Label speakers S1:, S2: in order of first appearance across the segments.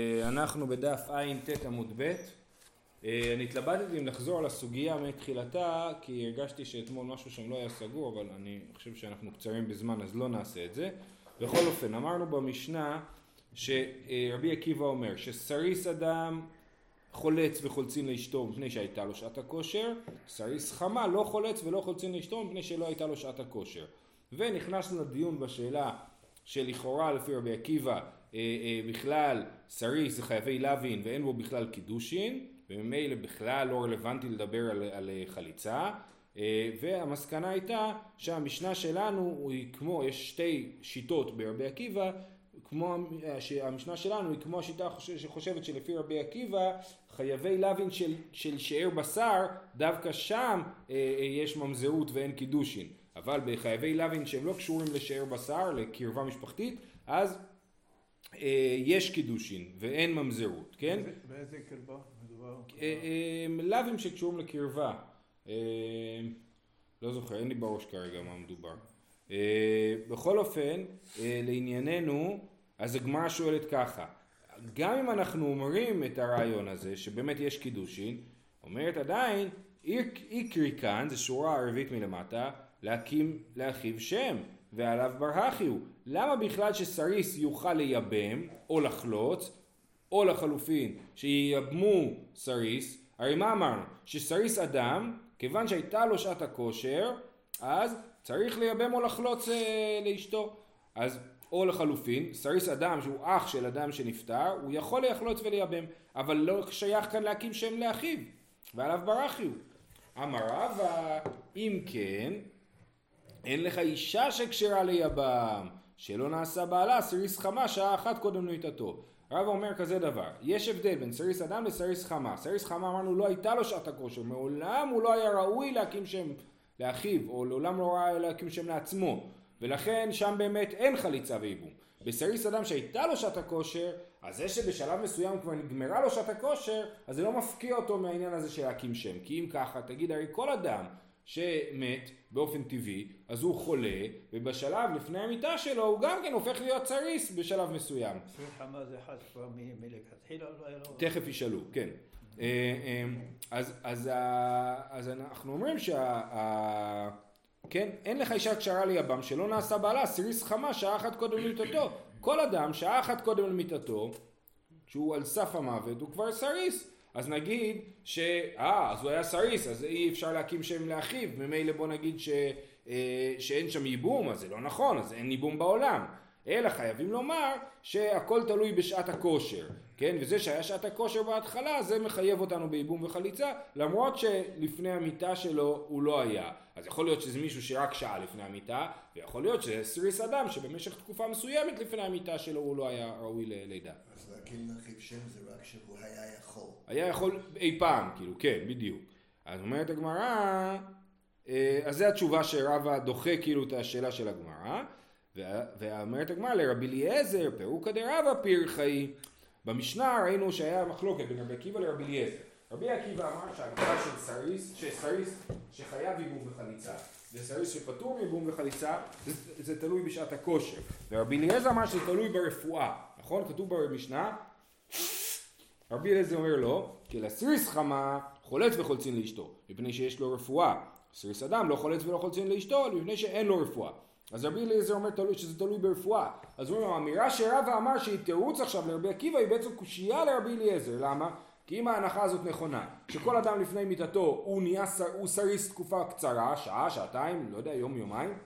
S1: אנחנו בדף ע"ט עמוד ב', אני התלבטתי אם לחזור על הסוגיה מתחילתה כי הרגשתי שאתמול משהו שם לא היה סגור אבל אני חושב שאנחנו קצרים בזמן אז לא נעשה את זה. בכל אופן אמרנו במשנה שרבי עקיבא אומר שסריס אדם חולץ וחולצין לאשתו מפני שהייתה לו שעת הכושר, סריס חמה לא חולץ ולא חולצין לאשתו מפני שלא הייתה לו שעת הכושר. ונכנסנו לדיון בשאלה שלכאורה לפי רבי עקיבא אה, אה, בכלל סריס זה חייבי לוין ואין בו בכלל קידושין וממילא בכלל לא רלוונטי לדבר על, על אה, חליצה. והמסקנה הייתה שהמשנה שלנו היא כמו, יש שתי שיטות ברבי עקיבא כמו שהמשנה שלנו היא כמו השיטה שחושבת שלפי רבי עקיבא חייבי לוין של, של שאר בשר דווקא שם יש ממזרות ואין קידושין. אבל בחייבי לוין שהם לא קשורים לשאר בשר לקרבה משפחתית אז אה, יש קידושין ואין ממזרות, כן?
S2: באיזה קרבה מדובר?
S1: אה, אה, לאווים שקשורים לקרבה. לא זוכר, אין לי בראש כרגע מה מדובר. בכל אופן, לענייננו, אז הגמרא שואלת ככה, גם אם אנחנו אומרים את הרעיון הזה, שבאמת יש קידושין, אומרת עדיין, אי קרי כאן, זה שורה ערבית מלמטה, להקים לאחיו שם. ולאו בר הכי הוא. למה בכלל שסריס יוכל לייבם או לחלוץ, או לחלופין שייבמו סריס, הרי מה אמרנו? שסריס אדם, כיוון שהייתה לו שעת הכושר, אז צריך לייבם או לחלוץ אה, לאשתו. אז או לחלופין, סריס אדם שהוא אח של אדם שנפטר, הוא יכול לחלוץ ולייבם, אבל לא שייך כאן להקים שם לאחיו, ועליו ברכי הוא. אמר רבא, אם כן, אין לך אישה שקשרה ליבם, שלא נעשה בעלה סריס חמה שעה אחת קודם למיטתו. הרב אומר כזה דבר, יש הבדל בין סריס אדם לסריס חמה. סריס חמה אמרנו לא הייתה לו שעת הכושר, מעולם הוא לא היה ראוי להקים שם לאחיו, או לעולם לא ראוי להקים שם לעצמו, ולכן שם באמת אין חליצה וייבום. בסריס אדם שהייתה לו שעת הכושר, אז זה שבשלב מסוים כבר נגמרה לו שעת הכושר, אז זה לא מפקיע אותו מהעניין הזה של להקים שם. כי אם ככה, תגיד הרי כל אדם שמת באופן טבעי, אז הוא חולה, ובשלב לפני המיטה שלו הוא גם כן הופך להיות צריס בשלב מסוים.
S2: חמה זה חד פעמי מלכתחילה?
S1: תכף ישאלו, כן. אה, אה, אז, אז, אז אנחנו אומרים שה... כן, אין לך אישה כשרה ליבם שלא נעשה בעלה סיריס חמה שעה אחת קודם למיתתו. כל אדם שעה אחת קודם למיתתו, כשהוא על סף המוות, הוא כבר סריס. אז נגיד ש... אה, אז הוא היה סריס, אז אי אפשר להקים שם לאחיו, ממילא בוא נגיד ש... אה, שאין שם ייבום, אז זה לא נכון, אז אין ייבום בעולם. אלא חייבים לומר שהכל תלוי בשעת הכושר, כן? וזה שהיה שעת הכושר בהתחלה, זה מחייב אותנו בייבום וחליצה, למרות שלפני המיתה שלו הוא לא היה. אז יכול להיות שזה מישהו שרק שעה לפני המיתה, ויכול להיות שזה סריס אדם שבמשך תקופה מסוימת לפני המיטה שלו הוא לא היה ראוי ללידה.
S3: אז להקים לאחיו שם זה רק שהוא היה יכול.
S1: היה יכול אי פעם, כאילו, כן, בדיוק. אז אומרת הגמרא, אה, אז זו התשובה שרבא דוחה כאילו את השאלה של הגמרא. ואומרת הגמרא לרבי אליעזר, פירוקא דרבא פרחאי. במשנה ראינו שהיה מחלוקת בין רבי עקיבא לרבי אליעזר. רבי עקיבא אמר שהגדרה של סריס, שסריס שחייב ייבום וחליצה, וסריס שפטור מייבום וחליצה, זה, זה תלוי בשעת הכושר. ורבי אליעזר אמר שזה תלוי ברפואה, נכון? כתוב במשנה, רבי אליעזר אומר לא, כי לסריס חמה חולץ וחולצין לאשתו, מפני שיש לו רפואה. סריס אדם לא חולץ ולא חולצין לאשתו, מפני שאין לו רפואה. אז רבי אליעזר אומר תלוי, שזה תלוי ברפואה. אז אומרים, האמירה שרבא אמר שהיא תירוץ עכשיו לרבי עקיבא היא בעצם קושייה לרבי אליעזר. למה? כי אם ההנחה הזאת נכונה, שכל אדם לפני מיתתו הוא נהיה, הוא סריס תקופה קצרה, שעה, שעתיים, לא יודע, יום, יומיים,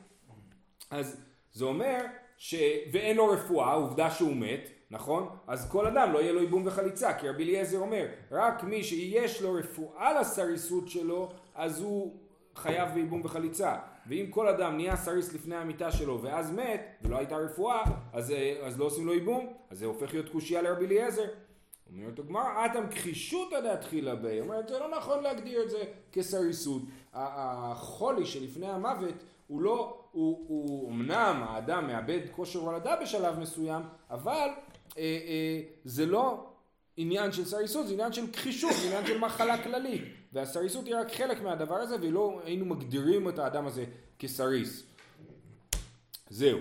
S1: אז זה אומר ש... ואין לו רפואה, עובדה שהוא מת, נכון? אז כל אדם לא יהיה לו ייבום וחליצה, כי רבי אליעזר אומר, רק מי שיש לו רפואה לסריסות שלו, אז הוא חייב בייבום וחליצה. ואם כל אדם נהיה סריס לפני המיתה שלו ואז מת, ולא הייתה רפואה, אז, אה, אז לא עושים לו ייבום, אז זה הופך להיות קושייה לרבי אליעזר. אומרת הגמרא, אטם כחישותא דאתחילה בי. אומרת, זה לא נכון להגדיר את זה כסריסות. החולי שלפני המוות הוא לא, הוא, הוא אמנם האדם מאבד כושר הולדה בשלב מסוים, אבל אה, אה, זה לא עניין של סריסות, זה עניין של כחישות, זה עניין של מחלה כללית. והסריסות היא רק חלק מהדבר הזה, ולא היינו מגדירים את האדם הזה כסריס. זהו.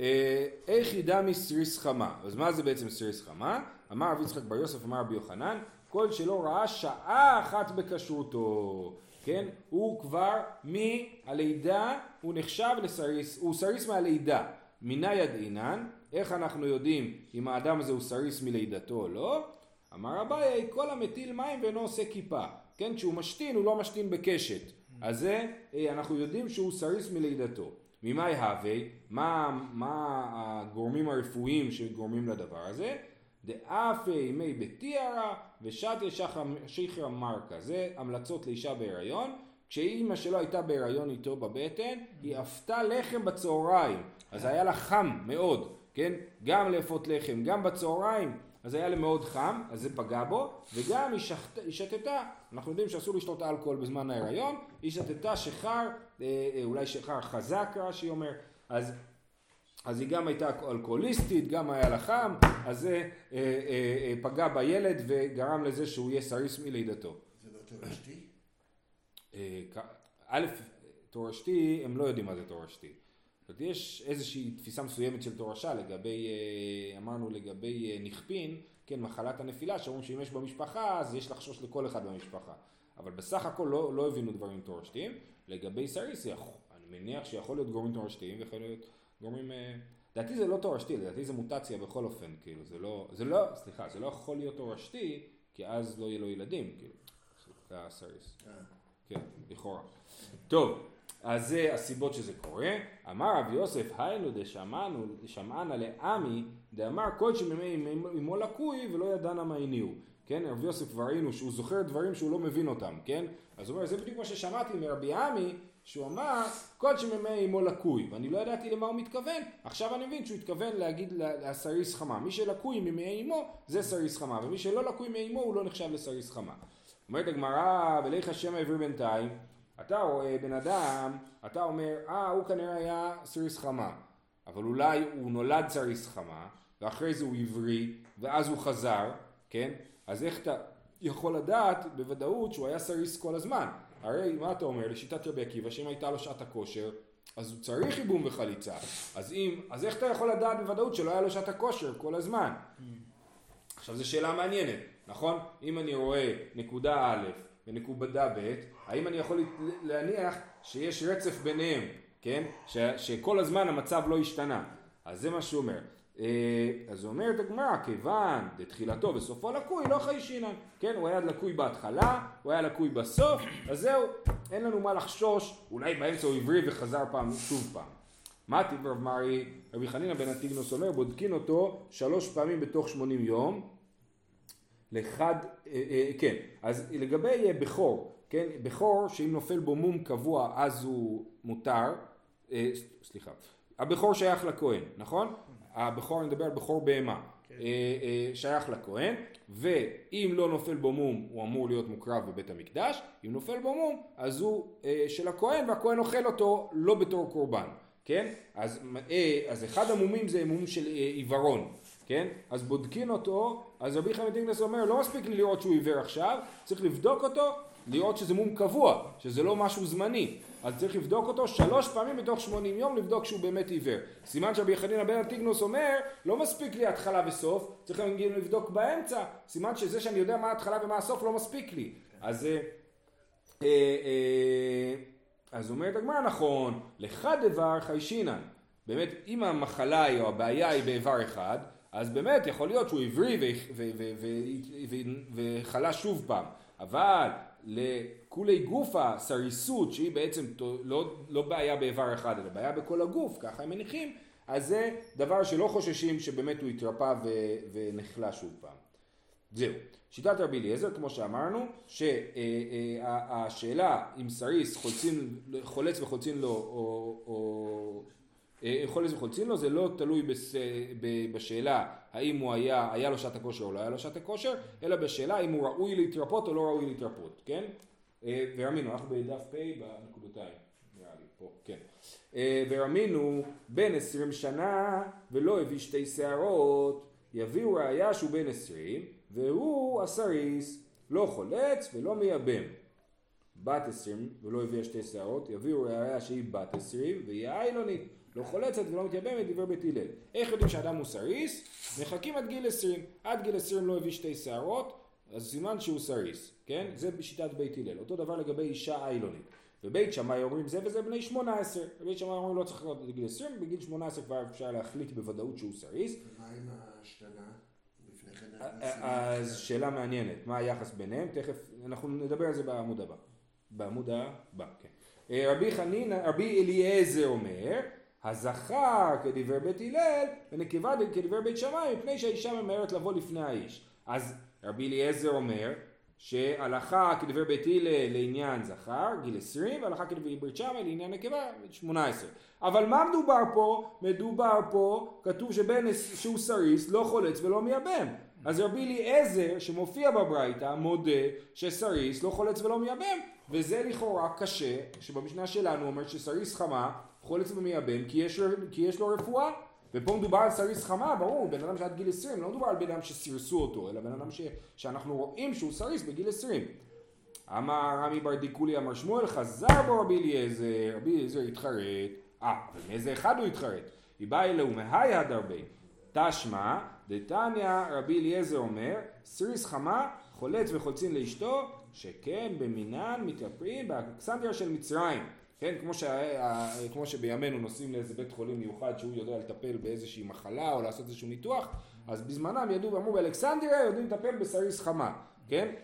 S1: אה, היכי דמי סריס חמה? אז מה זה בעצם סריס חמה? אמר רבי יצחק בר יוסף, אמר רבי יוחנן, כל שלא ראה שעה אחת בכשרותו, כן? הוא כבר מהלידה, הוא נחשב לסריס, הוא סריס מהלידה. מנא ידעינן, איך אנחנו יודעים אם האדם הזה הוא סריס מלידתו או לא? אמר אביי, כל המטיל מים ואינו עושה כיפה. כן, כשהוא משתין הוא לא משתין בקשת. אז זה, אה, אנחנו יודעים שהוא סריס מלידתו. ממאי הווה, מה, מה הגורמים הרפואיים שגורמים לדבר הזה? דאפה ימי בתיארה ושתיה שחרא מרקה. זה המלצות לאישה בהיריון. כשאימא שלו הייתה בהיריון איתו בבטן, היא אפתה לחם בצהריים. אז היה לה חם מאוד, כן? גם לאפות לחם, גם בצהריים. אז היה לה מאוד חם, אז זה פגע בו, וגם היא, שחט, היא שתתה, אנחנו יודעים שאסור לשתות אלכוהול בזמן ההיריון, היא שתתה שיכר, אה, אה, אולי שיכר חזק רש"י אומר, אז, אז היא גם הייתה אלכוהוליסטית, גם היה לה חם, אז זה אה, אה, אה, פגע בילד וגרם לזה שהוא יהיה סריס מלידתו.
S3: זה לא תורשתי?
S1: אה, א', תורשתי, הם לא יודעים מה זה תורשתי. זאת אומרת, יש איזושהי תפיסה מסוימת של תורשה לגבי, אה, אמרנו לגבי אה, נכפין, כן, מחלת הנפילה, שאומרים שאם יש במשפחה, אז יש לחשוש לכל אחד במשפחה. אבל בסך הכל לא, לא הבינו דברים תורשתיים. לגבי סריס, אני מניח שיכול להיות גורמים תורשתיים ויכול להיות גורמים... לדעתי זה לא תורשתי, לדעתי זה מוטציה בכל אופן, כאילו, זה לא, זה לא, סליחה, זה לא יכול להיות תורשתי, כי אז לא יהיה לו ילדים, כאילו, זה הסריס. כן, לכאורה. טוב, אז זה הסיבות שזה קורה. אמר רב יוסף, היינו דשמענה לעמי, דאמר כל שמימי אמו לקוי ולא ידענה מה הניעו. כן, רב יוסף כבר ראינו שהוא זוכר דברים שהוא לא מבין אותם, כן? אז הוא אומר, זה בדיוק מה ששמעתי מרבי עמי, שהוא אמר, כל שמימי אמו לקוי, ואני לא ידעתי למה הוא מתכוון, עכשיו אני מבין שהוא התכוון להגיד לסריס חמה. מי שלקוי מימי אמו זה סריס חמה, ומי שלא לקוי מאמו הוא לא נחשב לסריס חמה. אומרת הגמרא, ולך השם העברי בינתיים, אתה רואה בן אדם, אתה אומר, אה, הוא כנראה היה סריס חמה, אבל אולי הוא נולד סריס חמה, ואחרי זה הוא עברי, ואז הוא חזר, כן? אז איך אתה יכול לדעת בוודאות שהוא היה סריס כל הזמן? הרי מה אתה אומר לשיטת רבי עקיבא, שאם הייתה לו שעת הכושר, אז הוא צריך ייבום וחליצה. אז אם, אז איך אתה יכול לדעת בוודאות שלא היה לו שעת הכושר כל הזמן? עכשיו זו שאלה מעניינת, נכון? אם אני רואה נקודה א' ונקודה ב', האם אני יכול להניח שיש רצף ביניהם, כן? ש, שכל הזמן המצב לא השתנה. אז זה מה שהוא אומר. אה, אז אומרת הגמרא, כיוון דתחילתו וסופו לקוי, לא חיישינן. כן, הוא היה לקוי בהתחלה, הוא היה לקוי בסוף, אז זהו, אין לנו מה לחשוש, אולי באמצע הוא עברי וחזר פעם, שוב פעם. מה טיב רב מרי, רבי חנינא בן אטיגנוס אומר, בודקין אותו שלוש פעמים בתוך שמונים יום, לחד, אה, אה, כן, אז לגבי אה, בכור, כן, בכור שאם נופל בו מום קבוע אז הוא מותר, סליחה, הבכור שייך לכהן, נכון? הבכור, אני מדבר על בכור בהמה, כן. שייך לכהן, ואם לא נופל בו מום הוא אמור להיות מוקרב בבית המקדש, אם נופל בו מום אז הוא של הכהן והכהן אוכל אותו לא בתור קורבן, כן? אז, אז אחד המומים זה מום של עיוורון, כן? אז בודקין אותו, אז רבי חמד אינגלס אומר, לא מספיק לי לראות שהוא עיוור עכשיו, צריך לבדוק אותו, לראות שזה מום קבוע, שזה לא משהו זמני. אז צריך לבדוק אותו שלוש פעמים בתוך שמונים יום, לבדוק שהוא באמת עיוור. סימן שרבי חנינא בן אנטיגנוס אומר, לא מספיק לי התחלה וסוף, צריך לבדוק באמצע. סימן שזה שאני יודע מה ההתחלה ומה הסוף לא מספיק לי. אז... אה, אה, אה, אז אומרת הגמרא נכון, לך דבר חיישינן. באמת, אם המחלה היא או הבעיה היא באיבר אחד, אז באמת יכול להיות שהוא עברי וחלה שוב פעם. אבל לכולי גופה, סריסות, שהיא בעצם לא, לא בעיה באיבר אחד, אלא בעיה בכל הגוף, ככה הם מניחים, אז זה דבר שלא חוששים שבאמת הוא התרפא ונחלה שוב פעם. זהו. שיטת רבי אליעזר, כמו שאמרנו, שהשאלה אם סריס חולצין, חולץ וחולצין לו, או, או חולץ וחולצין לו, זה לא תלוי בס, בשאלה האם הוא היה, היה לו שעת הכושר או לא היה לו שעת הכושר, אלא בשאלה אם הוא ראוי להתרפות או לא ראוי להתרפות, כן? אה, ורמינו, אנחנו בדף פ' בנקודותיים, נראה לי, פה, כן. ורמינו בן עשרים שנה ולא הביא שתי שערות, יביאו ראיה שהוא בן עשרים והוא הסריס, לא חולץ ולא מייבם. בת עשרים ולא הביאה שתי שערות, יביאו ראיה שהיא בת עשרים והיא איילונית. לא חולצת ולא מתייבמת, דברי בית הלל. איך יודעים שאדם הוא סריס? מחכים עד גיל 20. עד גיל 20 לא הביא שתי שערות, אז סימן שהוא סריס, כן? זה בשיטת בית הלל. אותו דבר לגבי אישה איילונית. בבית שמאי אומרים זה וזה בני 18. בבית שמאי אומרים לא צריך להיות עד גיל 20, בגיל 18 כבר אפשר להחליט בוודאות שהוא סריס.
S3: ומה עם ההשתנה? כן.
S1: אז שאלה מעניינת, מה היחס ביניהם? תכף, אנחנו נדבר על זה בעמוד הבא. בעמוד הבא, כן. אה, רבי חנינא, רבי אליעזר אומר, הזכר כדבר בית הלל ונקבה כדבר בית שמאי מפני שהאישה ממהרת לבוא לפני האיש. אז רבי אליעזר אומר שהלכה כדבר בית הלל לעניין זכר, גיל 20, והלכה כדבר בית שמאי לעניין נקבה, 18. אבל מה מדובר פה? מדובר פה, כתוב שבן שהוא סריס לא חולץ ולא מייבם. אז רבי אליעזר שמופיע בברייתא מודה שסריס לא חולץ ולא מייבם וזה לכאורה קשה שבמשנה שלנו אומר שסריס חמה חולץ ומייבם כי יש, כי יש לו רפואה. ופה מדובר על סריס חמה ברור בן אדם שעד גיל 20 לא מדובר על בן אדם שסירסו אותו אלא בן אדם ש, שאנחנו רואים שהוא סריס בגיל 20 אמר רמי בר דיקולא אמר שמואל חזר בו רבי אליעזר רבי אליעזר התחרט. אה אבל מאיזה אחד הוא התחרט? היא באה אלוהו מהי הדרבי תשמע דתניא רבי אליעזר אומר סריס חמה חולץ וחולצין לאשתו שכן במינן מתייפרים באלכסנדריה של מצרים כן, כמו, שה, כמו שבימינו נוסעים לאיזה בית חולים מיוחד שהוא יודע לטפל באיזושהי מחלה או לעשות איזשהו ניתוח, אז בזמנם ידעו ואמרו באלכסנדריה יודעים לטפל בסריס חמה, כן?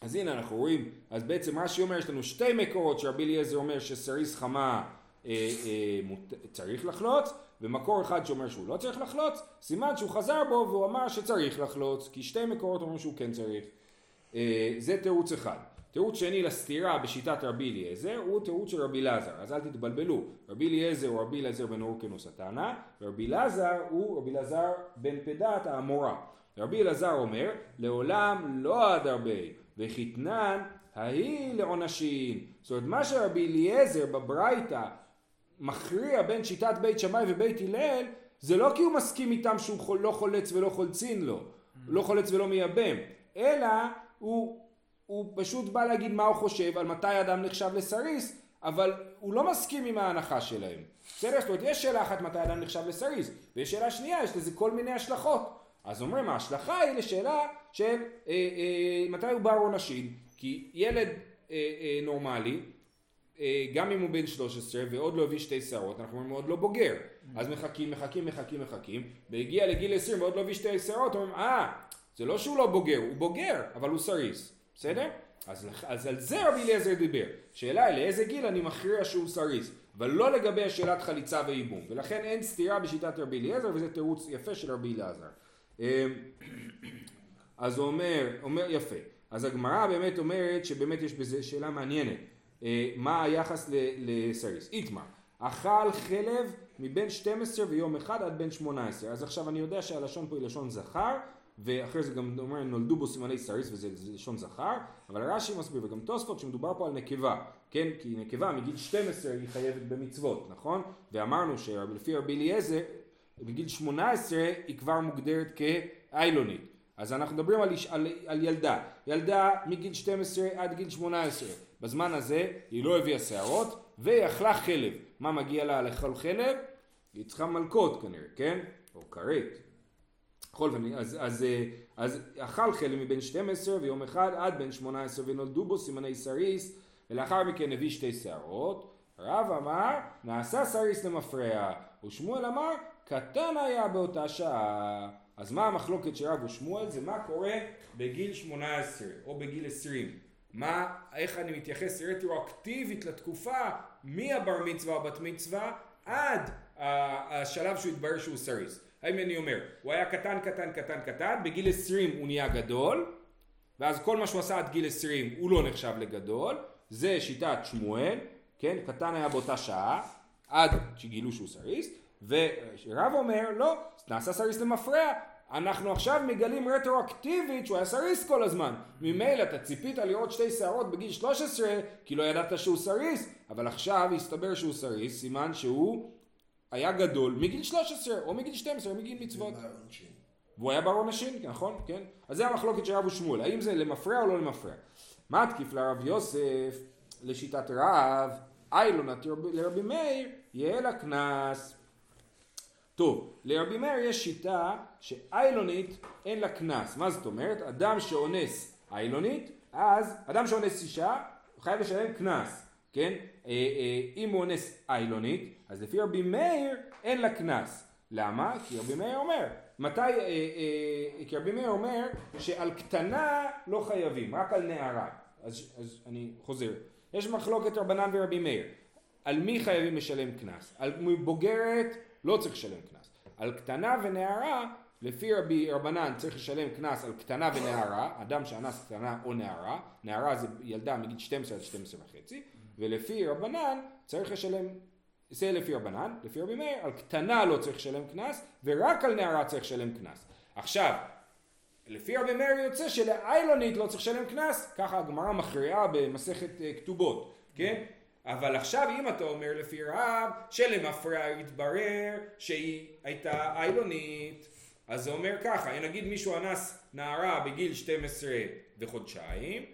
S1: אז הנה אנחנו רואים, אז בעצם רש"י אומר יש לנו שתי מקורות שרבי אליעזר אומר שסריס חמה אה, אה, מות, צריך לחלוץ ומקור אחד שאומר שהוא לא צריך לחלוץ, סימן שהוא חזר בו והוא אמר שצריך לחלוץ, כי שתי מקורות אומרים שהוא כן צריך. אה, זה תירוץ אחד. תירוץ שני לסתירה בשיטת רבי אליעזר הוא תירוץ של רבי אלעזר, אז אל תתבלבלו, רבי אליעזר הוא רבי אליעזר בן אורקנוס התנא, ורבי אלעזר הוא רבי אלעזר בן פדת האמורה. רבי אלעזר אומר, לעולם לא עד הרבה, וחיתנן ההיא לעונשין. זאת אומרת, מה שרבי אליעזר בברייתא מכריע בין שיטת בית שמאי ובית הלל, זה לא כי הוא מסכים איתם שהוא לא חולץ ולא חולצין לו, לא חולץ ולא מייבם, אלא הוא, הוא פשוט בא להגיד מה הוא חושב על מתי אדם נחשב לסריס, אבל הוא לא מסכים עם ההנחה שלהם. בסדר? זאת אומרת, יש שאלה אחת מתי אדם נחשב לסריס, ויש שאלה שנייה, יש לזה כל מיני השלכות. אז אומרים, ההשלכה היא לשאלה של אה, אה, מתי הוא בר עונשין, כי ילד אה, אה, נורמלי, אה, גם אם הוא בן 13 ועוד לא הביא שתי שערות, אנחנו אומרים הוא עוד לא בוגר. אז מחכים, מחכים, מחכים, מחכים, והגיע לגיל 20 ועוד לא הביא שתי שערות, אומרים, אה, זה לא שהוא לא בוגר, הוא בוגר, אבל הוא סריס. בסדר? אז, אז על זה רבי אליעזר דיבר. שאלה היא לאיזה גיל אני מכריע שהוא סריס, אבל לא לגבי השאלת חליצה וייבום. ולכן אין סתירה בשיטת רבי אליעזר, וזה תירוץ יפה של רבי אליעזר. אמ, אז הוא אומר, אומר יפה. אז הגמרא באמת אומרת שבאמת יש בזה שאלה מעניינת. אה, מה היחס לסריס? איתמר, אכל חלב מבין 12 ויום אחד עד בן 18. אז עכשיו אני יודע שהלשון פה היא לשון זכר, ואחרי זה גם אומר נולדו בו סימני סריס וזה לשון זכר, אבל רש"י מסביר וגם תוספות שמדובר פה על נקבה, כן? כי נקבה מגיל 12 היא חייבת במצוות, נכון? ואמרנו שלפי רבי אליעזר בגיל 18 היא כבר מוגדרת כאיילונית. אז אנחנו מדברים על, על, על ילדה, ילדה מגיל 12 עד גיל 18, בזמן הזה היא לא הביאה שערות והיא אכלה חלב. מה מגיע לה לאכול חלב? היא צריכה מלקות כנראה, כן? או כרת. בכל אופן, אז, אז, אז אכל חלב מבן 12 ויום אחד עד בן 18 ונולדו בו סימני סריס ולאחר מכן הביא שתי שערות. רב אמר נעשה סריס למפרע ושמואל אמר קטן היה באותה שעה. אז מה המחלוקת של רב ושמואל? זה מה קורה בגיל 18 או בגיל 20. מה, איך אני מתייחס רטרואקטיבית לתקופה מהבר מצווה או בת מצווה עד השלב שהוא התברר שהוא סריס. האם אני אומר, הוא היה קטן קטן קטן קטן, בגיל 20 הוא נהיה גדול, ואז כל מה שהוא עשה עד גיל 20 הוא לא נחשב לגדול, זה שיטת שמואל, כן, קטן היה באותה שעה, עד שגילו שהוא סריס, ורב אומר, לא, נעשה סריס למפרע, אנחנו עכשיו מגלים רטרואקטיבית שהוא היה סריס כל הזמן. ממילא אתה ציפית לראות שתי שערות בגיל 13 כי לא ידעת שהוא סריס, אבל עכשיו הסתבר שהוא סריס, סימן שהוא היה גדול מגיל 13 או מגיל 12 או מגיל מצוות. והוא היה בר עונשין, נכון? כן? אז זה המחלוקת של רב ושמואל, האם זה למפרע או לא למפרע. מתקיף לרב יוסף לשיטת רב, איילון לרבי מאיר, יהיה לה קנס. טוב, לרבי מאיר יש שיטה שאיילונית אין לה קנס. מה זאת אומרת? אדם שאונס איילונית, אז אדם שאונס אישה חייב לשלם קנס, כן? אה, אה, אם הוא אונס איילונית, אז לפי רבי מאיר אין לה קנס. למה? כי רבי מאיר אומר, מתי, אה, אה, כי רבי מאיר אומר שעל קטנה לא חייבים, רק על נערה. אז, אז אני חוזר. יש מחלוקת רבנן ורבי מאיר. על מי חייבים לשלם קנס? על בוגרת לא צריך לשלם קנס. על קטנה ונערה, לפי רבי רבנן צריך לשלם קנס על קטנה ונערה, אדם שאנס קטנה או נערה, נערה זה ילדה מגיל 12 עד 12 וחצי, ולפי רבנן צריך לשלם, זה לפי רבנן, לפי רבי מאיר, על קטנה לא צריך לשלם קנס, ורק על נערה צריך לשלם קנס. עכשיו, לפי רבי מאיר יוצא שלאיילונית לא צריך לשלם קנס, ככה הגמרא מכריעה במסכת אה, כתובות, כן? אבל עכשיו אם אתה אומר לפי רב שלמפרע יתברר שהיא הייתה איילונית אז זה אומר ככה, נגיד מישהו אנס נערה בגיל 12 וחודשיים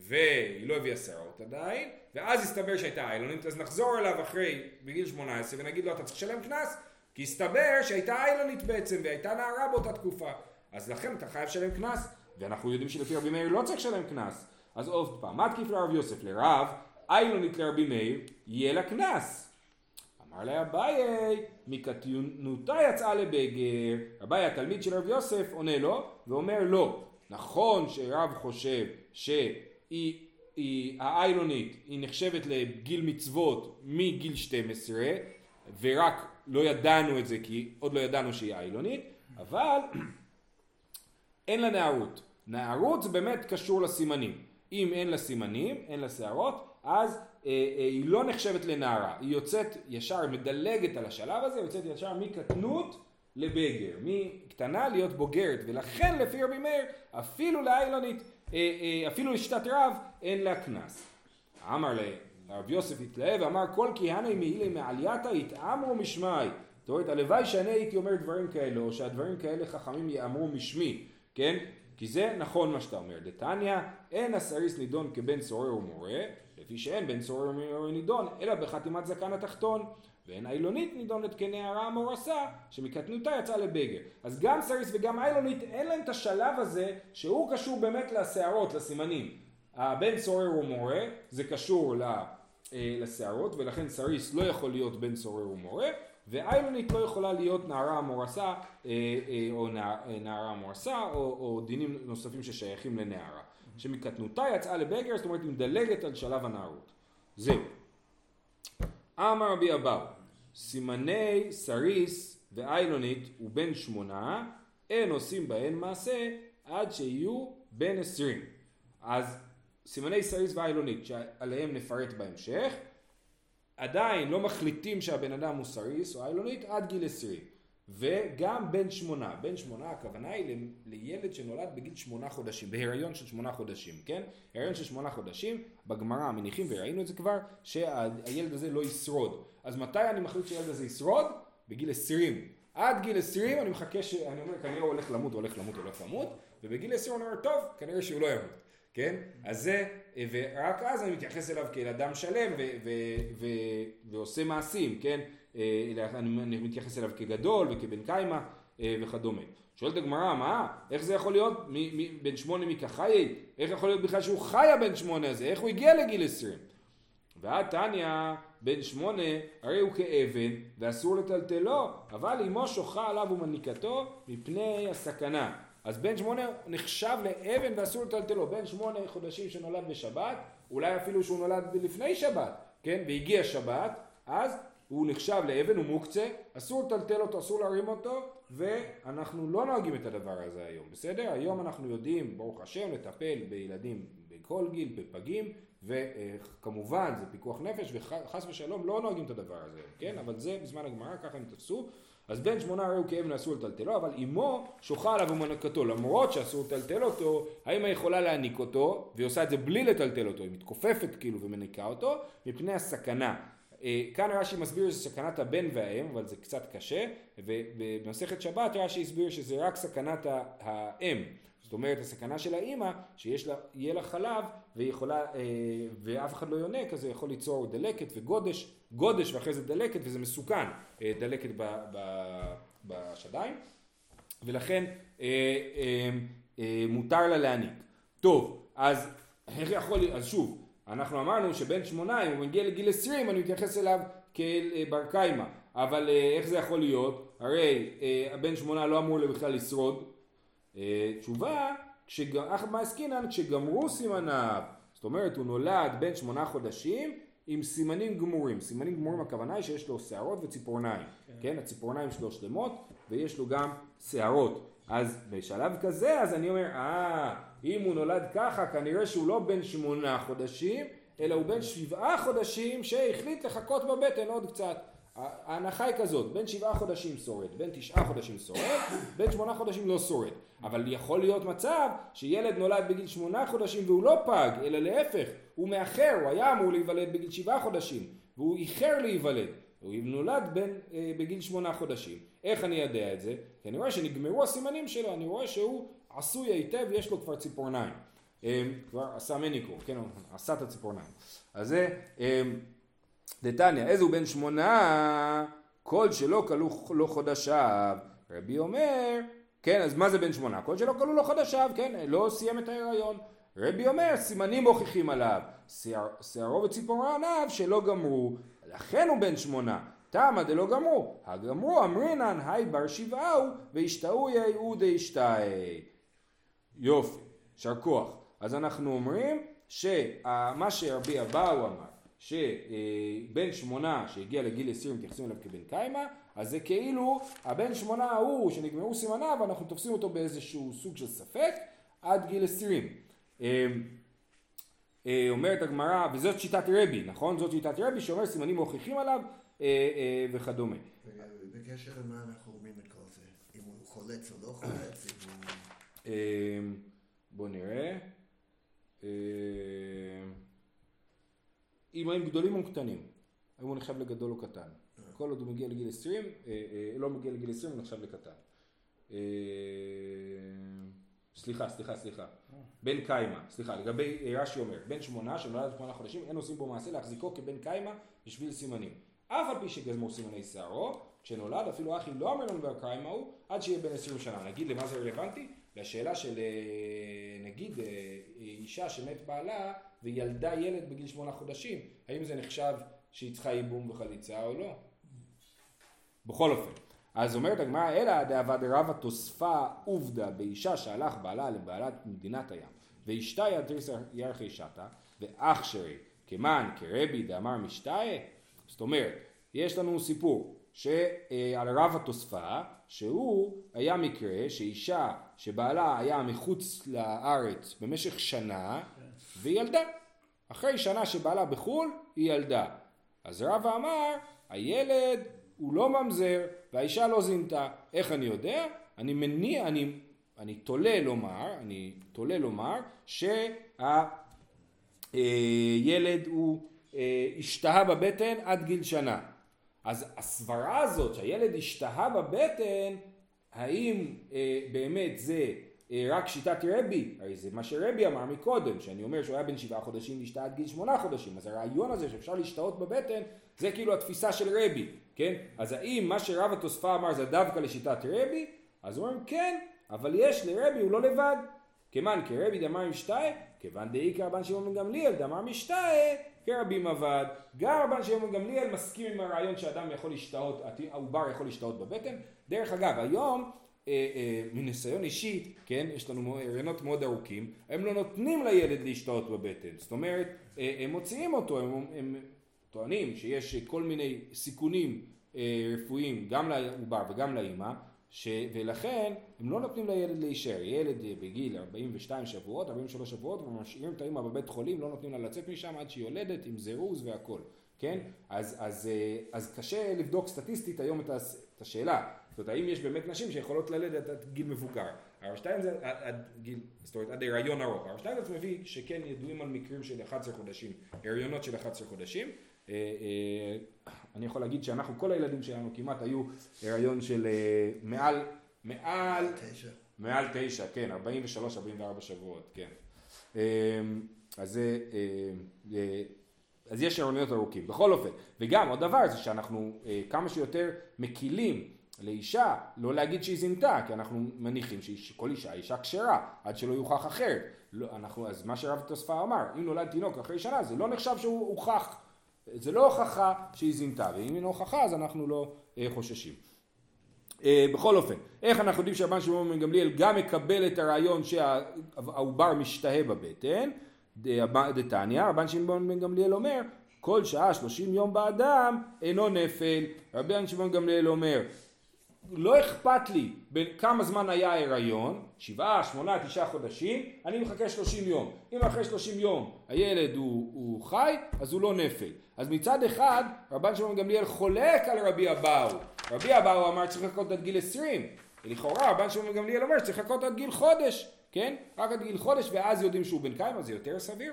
S1: והיא לא הביאה שערות עדיין ואז הסתבר שהייתה איילונית אז נחזור אליו אחרי בגיל 18 ונגיד לו אתה צריך לשלם קנס כי הסתבר שהייתה איילונית בעצם והייתה נערה באותה תקופה אז לכן אתה חייב לשלם קנס ואנחנו יודעים שלפי רבי מאיר לא צריך לשלם קנס אז עוד פעם, מה תקיף לרב יוסף? לרב איילונית לרבי מאיר, יהיה לה קנס. אמר לה אביי, מקטנותה יצאה לבגר. אביי התלמיד של רב יוסף עונה לו, ואומר לא. נכון שרב חושב שהיא היא, האיילונית היא נחשבת לגיל מצוות מגיל 12 ורק לא ידענו את זה כי עוד לא ידענו שהיא איילונית אבל אין לה נערות. נערות זה באמת קשור לסימנים. אם אין לה סימנים, אין לה שערות אז אה, אה, היא לא נחשבת לנערה, היא יוצאת ישר, מדלגת על השלב הזה, יוצאת ישר מקטנות לבגר, מקטנה להיות בוגרת, ולכן לפי רבי מאיר, אפילו לאיילונית, אפילו לשיטת רב, אין לה קנס. אמר לרב יוסף התלהב ואמר כל כהנה מעילי מעלייתא יתאמרו משמי. זאת אומרת, הלוואי שאני הייתי אומר דברים כאלה, או שהדברים כאלה חכמים יאמרו משמי, כן? כי זה נכון מה שאתה אומר. דתניא, אין הסריס נידון כבן סורר ומורה, לפי שאין בן סורר ומורה נידון, אלא בחתימת זקן התחתון. ואין איילונית נידונת כנערה המורסה, שמקטנותה יצאה לבגר. אז גם סריס וגם איילונית, אין להם את השלב הזה, שהוא קשור באמת לשערות, לסימנים. הבן סורר ומורה, זה קשור לשערות, ולכן סריס לא יכול להיות בן סורר ומורה. ואיילונית לא יכולה להיות נערה המורסה אה, אה, או אה, נערה המורסה או, או דינים נוספים ששייכים לנערה. שמקטנותה יצאה לבגר, זאת אומרת היא מדלגת על שלב הנערות. זהו. אמר רבי אבאו, סימני סריס ואיילונית ובן שמונה, אין עושים בהן מעשה עד שיהיו בן עשרים. אז סימני סריס ואיילונית שעליהם נפרט בהמשך, עדיין לא מחליטים שהבן אדם הוא סריס או איילונית עד גיל עשרים. וגם בן שמונה, בן שמונה הכוונה היא לילד שנולד בגיל שמונה חודשים, בהיריון של שמונה חודשים, כן? הריון של שמונה חודשים, בגמרא מניחים וראינו את זה כבר, שהילד הזה לא ישרוד. אז מתי אני מחליט שהילד הזה ישרוד? בגיל עשרים. עד גיל עשרים אני מחכה ש... אני אומר כנראה הוא הולך למות, הולך למות, הולך למות, ובגיל עשרים אני אומר טוב, כנראה שהוא לא ימות. כן? אז זה, ורק אז אני מתייחס אליו כאל אדם שלם ו- ו- ו- ועושה מעשים, כן? אה, אני מתייחס אליו כגדול וכבן קיימא אה, וכדומה. שואלת הגמרא, מה? איך זה יכול להיות בן שמונה מקחיי? איך יכול להיות בכלל שהוא חי הבן שמונה הזה? איך הוא הגיע לגיל עשרים? ועד תניא בן שמונה הרי הוא כאבן ואסור לטלטלו אבל אמו שוחה עליו ומניקתו מפני הסכנה אז בן שמונה נחשב לאבן ואסור לטלטלו. בן שמונה חודשים שנולד בשבת, אולי אפילו שהוא נולד לפני שבת, כן? והגיע שבת, אז הוא נחשב לאבן, הוא מוקצה, אסור לטלטל אותו, אסור להרים אותו, ואנחנו לא נוהגים את הדבר הזה היום, בסדר? היום אנחנו יודעים, ברוך השם, לטפל בילדים בכל גיל, בפגים, וכמובן זה פיקוח נפש, וחס ושלום לא נוהגים את הדבר הזה, כן? אבל זה בזמן הגמרא, ככה הם תפסו. אז בן שמונה הרי הוא כאבן אסור לטלטלו, אבל אמו שוחה עליו ומנקתו, למרות שאסור לטלטל אותו, האמא יכולה להניק אותו, והיא עושה את זה בלי לטלטל אותו, היא מתכופפת כאילו ומניקה אותו, מפני הסכנה. אה, כאן רש"י מסביר שזה סכנת הבן והאם, אבל זה קצת קשה, ובמסכת שבת רש"י הסביר שזה רק סכנת האם. זאת אומרת הסכנה של האימא שיש לה, יהיה לה חלב ויכולה, אה, ואף אחד לא יונק אז זה יכול ליצור דלקת וגודש, גודש ואחרי זה דלקת וזה מסוכן, אה, דלקת ב, ב, בשדיים ולכן אה, אה, אה, מותר לה להניק. טוב, אז איך יכול אז שוב, אנחנו אמרנו שבן שמונה אם הוא מגיע לגיל עשרים אני מתייחס אליו כאל אה, בר קיימא, אבל אה, איך זה יכול להיות? הרי אה, הבן שמונה לא אמור בכלל לשרוד. תשובה, אחמא עסקינן כשגמרו סימניו, זאת אומרת הוא נולד בן שמונה חודשים עם סימנים גמורים, סימנים גמורים הכוונה היא שיש לו שערות וציפורניים, כן, כן? הציפורניים שלו שלמות ויש לו גם שערות, אז בשלב כזה אז אני אומר אה אם הוא נולד ככה כנראה שהוא לא בן שמונה חודשים אלא הוא בן שבעה חודשים שהחליט לחכות בבטן עוד קצת ההנחה היא כזאת, בין שבעה חודשים שורד, בין תשעה חודשים שורד, בין שמונה חודשים לא שורד. אבל יכול להיות מצב שילד נולד בגיל שמונה חודשים והוא לא פג, אלא להפך, הוא מאחר, הוא היה אמור להיוולד בגיל שבעה חודשים, והוא איחר להיוולד. הוא נולד בין, אה, בגיל שמונה חודשים. איך אני יודע את זה? כי אני רואה שנגמרו הסימנים שלו, אני רואה שהוא עשוי היטב, יש לו כבר ציפורניים. אה, כבר עשה מניקור, כן, הוא עשה את הציפורניים. אז זה... אה, דתניא, איזה הוא בן שמונה, כל שלא כלו לו חודשיו. רבי אומר, כן, אז מה זה בן שמונה? כל שלא כלו לו חודשיו, כן, לא סיים את ההיריון. רבי אומר, סימנים מוכיחים עליו, שערו וציפורניו שלא גמרו, לכן הוא בן שמונה. תמה דלא גמרו, הגמרו אמרינן היי בר שבעהו וישתאו יאו דאשתאי. יופי, יישר כוח. אז אנחנו אומרים שמה שרבי אבאו אמר, שבן שמונה שהגיע לגיל 20 מתייחסים אליו כבן קיימא, אז זה כאילו הבן שמונה ההוא שנגמרו סימניו, אנחנו תופסים אותו באיזשהו סוג של ספק עד גיל 20. אומרת הגמרא, וזאת שיטת רבי, נכון? זאת שיטת רבי שאומר סימנים מוכיחים עליו אה, וכדומה.
S3: בקשר למה אנחנו אומרים את כל זה? אם הוא חולץ או לא חולץ?
S1: בוא נראה. אם הם גדולים או קטנים, האם הוא נחשב לגדול או קטן. כל עוד הוא מגיע לגיל 20, אה, אה, לא מגיע לגיל 20 הוא נחשב לקטן. אה, סליחה, סליחה, סליחה. בן קיימא, סליחה, לגבי רש"י אומר, בן שמונה שנולד שמונה חודשים, אין עושים בו מעשה להחזיקו כבן קיימא בשביל סימנים. אף על פי שגזמו סימני שערו, כשנולד אפילו אחי לא אמר לנו בקיימא הוא, עד שיהיה בן 20 שנה. נגיד למה זה רלוונטי? לשאלה של נגיד אישה שמת בעלה וילדה ילד בגיל שמונה חודשים, האם זה נחשב שהיא צריכה ייבום וחליצה או לא? בכל אופן, אז אומרת הגמרא, אלא דאבד רבא תוספה עובדה באישה שהלך בעלה לבעלת מדינת הים, ואשתה יתריס ירחי שתה, ואח שרי כמן כרבי דאמר משתאה, זאת אומרת, יש לנו סיפור שעל רב התוספה, שהוא היה מקרה שאישה שבעלה היה מחוץ לארץ במשך שנה וילדה. אחרי שנה שבעלה בחו"ל, היא ילדה. אז רבא אמר, הילד הוא לא ממזר והאישה לא זינתה. איך אני יודע? אני מניע, אני, אני תולה לומר, אני תולה לומר שהילד הוא אה, השתהה בבטן עד גיל שנה. אז הסברה הזאת שהילד השתהה בבטן, האם אה, באמת זה אה, רק שיטת רבי, הרי זה מה שרבי אמר מקודם, שאני אומר שהוא היה בן שבעה חודשים והשתהה עד גיל שמונה חודשים, אז הרעיון הזה שאפשר להשתהות בבטן, זה כאילו התפיסה של רבי, כן? אז האם מה שרב התוספה אמר זה דווקא לשיטת רבי? אז הוא אומר כן, אבל יש לרבי, הוא לא לבד. כמאן כרבי דאמר משתאה, כיוון דאיקר רבן שמעון בן גמליאל דאמר משתאה, כרבי מבד. גם רבן שמעון בן גמליאל מסכים עם הרעיון שאדם יכול להשתהות, העובר יכול להשתהות בבטן. דרך אגב, היום אה, אה, מניסיון אישי, כן, יש לנו הריונות מאוד ארוכים, הם לא נותנים לילד להשתהות בבטן, זאת אומרת, אה, הם מוציאים אותו, הם, הם טוענים שיש כל מיני סיכונים רפואיים גם לעובר וגם לאימא, ש... ולכן הם לא נותנים לילד להישאר, ילד בגיל 42 שבועות, 43 שבועות, ומשאירים את האימא בבית חולים, לא נותנים לה לצאת משם עד שהיא יולדת עם זירוז והכל, כן? אז, אז, אז קשה לבדוק סטטיסטית היום את השאלה, זאת אומרת, האם יש באמת נשים שיכולות ללדת עד גיל מבוגר? הרב שטיינזר עד, עד גיל, זאת אומרת עד הריון ארוך. הרב שטיינזר מביא שכן ידועים על מקרים של 11 חודשים, הריונות של 11 חודשים. אה, אה, אני יכול להגיד שאנחנו, כל הילדים שלנו כמעט היו הריון של אה, מעל, מעל, מעל תשע, כן, 43-44 שבועות, כן. אז אז יש ארוניות ארוכים. בכל אופן, וגם עוד דבר זה שאנחנו כמה שיותר מקילים לאישה לא להגיד שהיא זינתה, כי אנחנו מניחים שכל אישה היא אישה כשרה, עד שלא יוכח אחרת. לא, אנחנו, אז מה שרב תוספה אמר, אם נולד תינוק אחרי שנה זה לא נחשב שהוא הוכח, זה לא הוכחה שהיא זינתה, ואם אין הוכחה אז אנחנו לא אה, חוששים. אה, בכל אופן, איך אנחנו יודעים שהרבן שמעון בן גמליאל גם מקבל את הרעיון שהעובר משתהה בבטן? דתניא, רבן שמעון בן גמליאל אומר, כל שעה שלושים יום באדם אינו נפל. רבן שמעון גמליאל אומר, לא אכפת לי בין כמה זמן היה ההיריון, שבעה, שמונה, תשעה חודשים, אני מחכה שלושים יום. אם אחרי שלושים יום הילד הוא, הוא חי, אז הוא לא נפל. אז מצד אחד, רבן שמעון גמליאל חולק על רבי אבאו. רבי אבאו אמר צריך לחכות עד גיל עשרים. ולכאורה רבן שמעון גמליאל אומר צריך לחכות עד גיל חודש. כן? רק עד גיל חודש ואז יודעים שהוא בן קיימא, זה יותר סביר.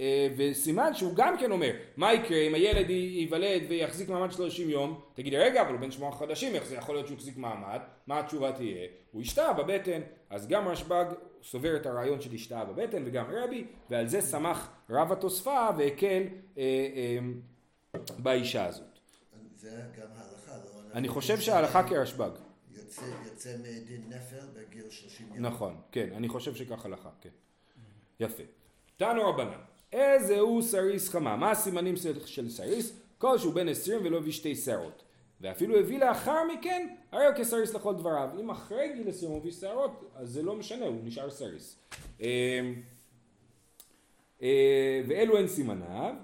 S1: אה, וסימן שהוא גם כן אומר, מה יקרה אם הילד ייוולד ויחזיק מעמד 30 יום? תגיד רגע, אבל הוא בן שמונה חודשים, איך זה יכול להיות שהוא יחזיק מעמד? מה התשובה תהיה? הוא ישתה בבטן. אז גם רשב"ג סובר את הרעיון של השתאה בבטן וגם רבי, ועל זה שמח רב התוספה והקל אה, אה, באישה הזאת.
S3: זה גם ההלכה, לא?
S1: אני חושב שההלכה כרשב"ג.
S3: יוצא, יוצא מדין נפל בגיל 30 יום.
S1: נכון, כן, אני חושב שכך הלכה, כן. יפה. תנו רבנן, איזה הוא סריס חמה? מה הסימנים של סריס? כל שהוא בן עשרים ולא הביא שתי שערות. ואפילו הביא לאחר מכן, הרי הוא כסריס לכל דבריו. אם אחרי גיל עשרים הוא הביא שערות, אז זה לא משנה, הוא נשאר סריס. אמ, אה, ואלו הן סימניו,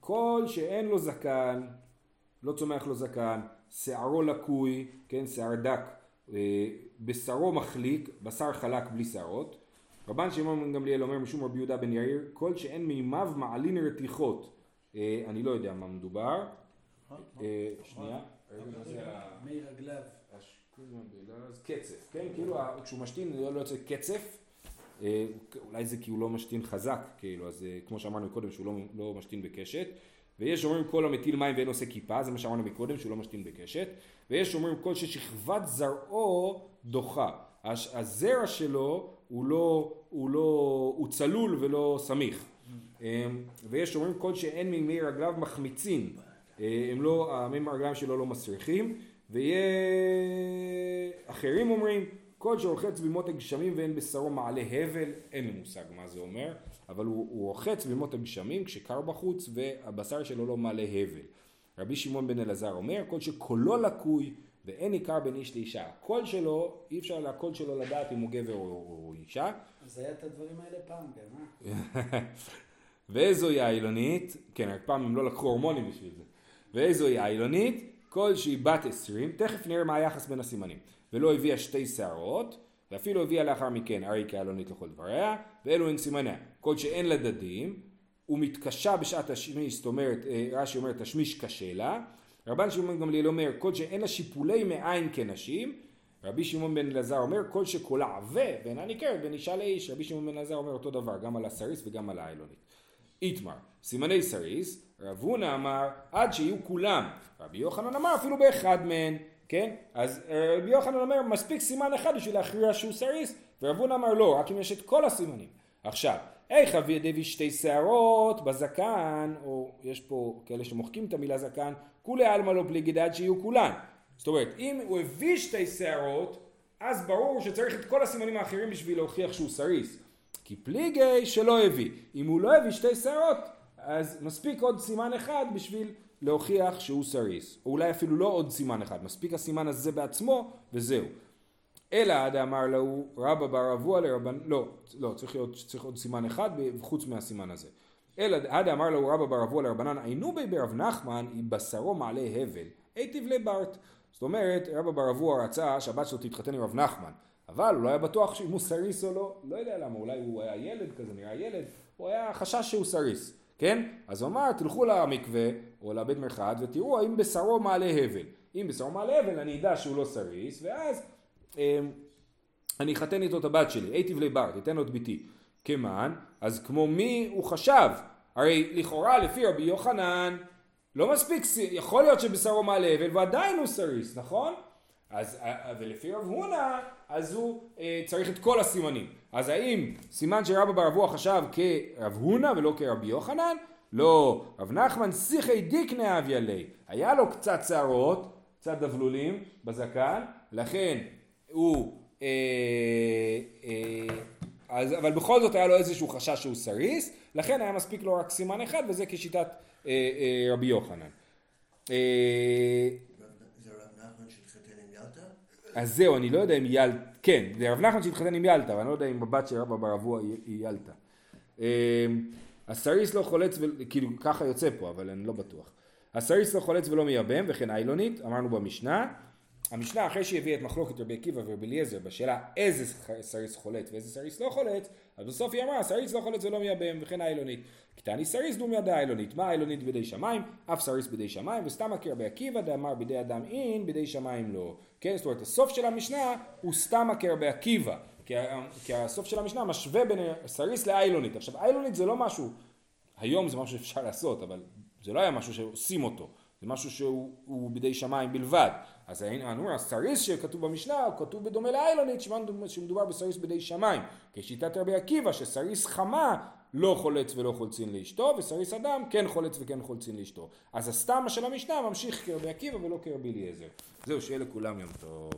S1: כל שאין לו זקן, לא צומח לו זקן, שערו לקוי, כן, שיער דק, אה, בשרו מחליק, בשר חלק בלי שערות. רבן שמעון בן גמליאל אומר משום רבי יהודה בן יאיר, כל שאין מימיו מעלין רתיחות. אה, אני לא יודע מה מדובר. אה, שנייה.
S2: מי רגליו.
S1: קצף, כן? כאילו כשהוא משתין לא יוצא קצף. אולי זה כי הוא לא משתין חזק, כאילו, אז כמו שאמרנו קודם שהוא לא, לא משתין בקשת. ויש אומרים כל המטיל מים ואין עושה כיפה, זה מה שאמרנו מקודם שהוא לא משתין בקשת, ויש אומרים כל ששכבת זרעו דוחה, הזרע שלו הוא לא, הוא לא, הוא צלול ולא סמיך, אמ, ויש אומרים כל שאין מימי רגליו מחמיצים, אה, הם לא, המי רגליים שלו לא מסריחים, ואחרים אומרים כל שרוחץ במות הגשמים ואין בשרו מעלה הבל, אין לי מושג מה זה אומר, אבל הוא, הוא רוחץ במות הגשמים כשקר בחוץ והבשר שלו לא מעלה הבל. רבי שמעון בן אלעזר אומר, כל שקולו לקוי ואין עיקר בין איש לאישה. הקול שלו, אי אפשר לקול שלו לדעת אם הוא גבר או, או אישה.
S2: אז היה את הדברים האלה פעם גם, אה?
S1: ואיזוהי האילונית, כן, רק פעם הם לא לקחו הורמונים בשביל זה. ואיזוהי האילונית, כל שהיא בת עשרים, תכף נראה מה היחס בין הסימנים. ולא הביאה שתי שערות, ואפילו הביאה לאחר מכן ארי כעלונית לכל דבריה, ואלו הן סימניה. כל שאין לה דדים, ומתקשה בשעת תשמיש, זאת אומרת, אה, רש"י אומר תשמיש קשה לה. רבן שמעון גמליאל אומר, כל שאין לה שיפולי מעין כנשים. רבי שמעון בן אלעזר אומר, כל שקולה עבה ואינה ניכרת בין אישה לאיש. רבי שמעון בן אלעזר אומר אותו דבר, גם על הסריס וגם על האילונית. איתמר, סימני סריס, רב הונא אמר, עד שיהיו כולם. רבי יוחנן אמר, אפילו באחד מהן. כן? אז אה, רבי יוחנן אומר מספיק סימן אחד בשביל להכריע שהוא סריס ורב הונא אמר לא, רק אם יש את כל הסימנים. עכשיו, איך אבי דבי שתי שערות בזקן, או יש פה כאלה שמוחקים את המילה זקן, כולי עלמא לא פליגי עד שיהיו כולן. זאת אומרת, אם הוא הביא שתי שערות, אז ברור שצריך את כל הסימנים האחרים בשביל להוכיח שהוא סריס. כי פליגי שלא הביא. אם הוא לא הביא שתי שערות, אז מספיק עוד סימן אחד בשביל להוכיח שהוא סריס, או אולי אפילו לא עוד סימן אחד, מספיק הסימן הזה בעצמו וזהו. אלא עד אמר לו רבא בר אבוה לרבן, לא, לא, צריך, להיות, צריך עוד סימן אחד חוץ מהסימן הזה. אלא עד אמר לו רבא בר אבוה לרבנן עיינו בי ברב נחמן בשרו מעלה הבל, היטיב לברט. זאת אומרת רבא בר אבוה רצה שהבת שלו תתחתן עם רב נחמן, אבל הוא לא היה בטוח אם הוא סריס או לא, לא יודע למה, אולי הוא היה ילד כזה, נראה ילד, הוא היה חשש שהוא סריס. כן? אז הוא אמר, תלכו למקווה או לבית מרחץ ותראו האם בשרו מעלה הבל. אם בשרו מעלה הבל אני אדע שהוא לא סריס, ואז אני אחתן איתו את הבת שלי, איתיב ליה ברתי, אתן לו את בתי. כמאן, אז כמו מי הוא חשב? הרי לכאורה לפי רבי יוחנן, לא מספיק, יכול להיות שבשרו מעלה הבל ועדיין הוא סריס, נכון? אז, אה, ולפי רב הונא, אז הוא אה, צריך את כל הסימנים. אז האם סימן שרבא בר אבוה חשב כרב הונא ולא כרבי יוחנן? לא. רב נחמן שיחי דיקנה אביה ליה. היה לו קצת שערות, קצת דבלולים בזקן, לכן הוא... אה, אה, אז, אבל בכל זאת היה לו איזשהו חשש שהוא סריס, לכן היה מספיק לו רק סימן אחד, וזה כשיטת אה, אה, רבי יוחנן. אה? אז זהו, אני לא יודע אם ילתה, כן, זה רב נחמן שהתחתן עם ילתה, אבל אני לא יודע אם הבת של רבא בר אבוה היא היא ילתה. אה, הסריס לא חולץ, ו- כאילו ככה יוצא פה, אבל אני לא בטוח. הסריס לא חולץ ולא מייבם, וכן איילונית, אמרנו במשנה. המשנה אחרי שהביאה את מחלוקת רבי עקיבא ורבי אליעזר בשאלה איזה סריס חולץ ואיזה סריס לא חולץ, אז בסוף היא אמרה סריס לא חולץ ולא מייבם וכן איילונית. קתני סריס דומיא דאיילונית, מה איילונית בידי שמיים, אף סריס בידי שמיים, וסתמא כרבי עקיבא דאמר בידי אדם אין, בידי שמיים לא. כן, זאת אומרת הסוף של המשנה הוא סתמא כרבי עקיבא, כי, כי הסוף של המשנה משווה בין סריס לאיילונית. עכשיו איילונית זה לא משהו, היום זה משהו שאפשר לעשות, אבל זה לא היה משהו שעושים אותו. זה משהו שהוא הוא בידי שמיים בלבד. אז אמרו, הסריס שכתוב במשנה הוא כתוב בדומה לאיילונית שמדובר- בסריס בידי שמיים. כשיטת רבי עקיבא שסריס חמה לא חולץ ולא חולצין לאשתו וסריס אדם כן חולץ וכן חולצין לאשתו. אז הסתם של המשנה ממשיך כרבי עקיבא ולא כרבי אליעזר. זהו, שיהיה לכולם יום טוב.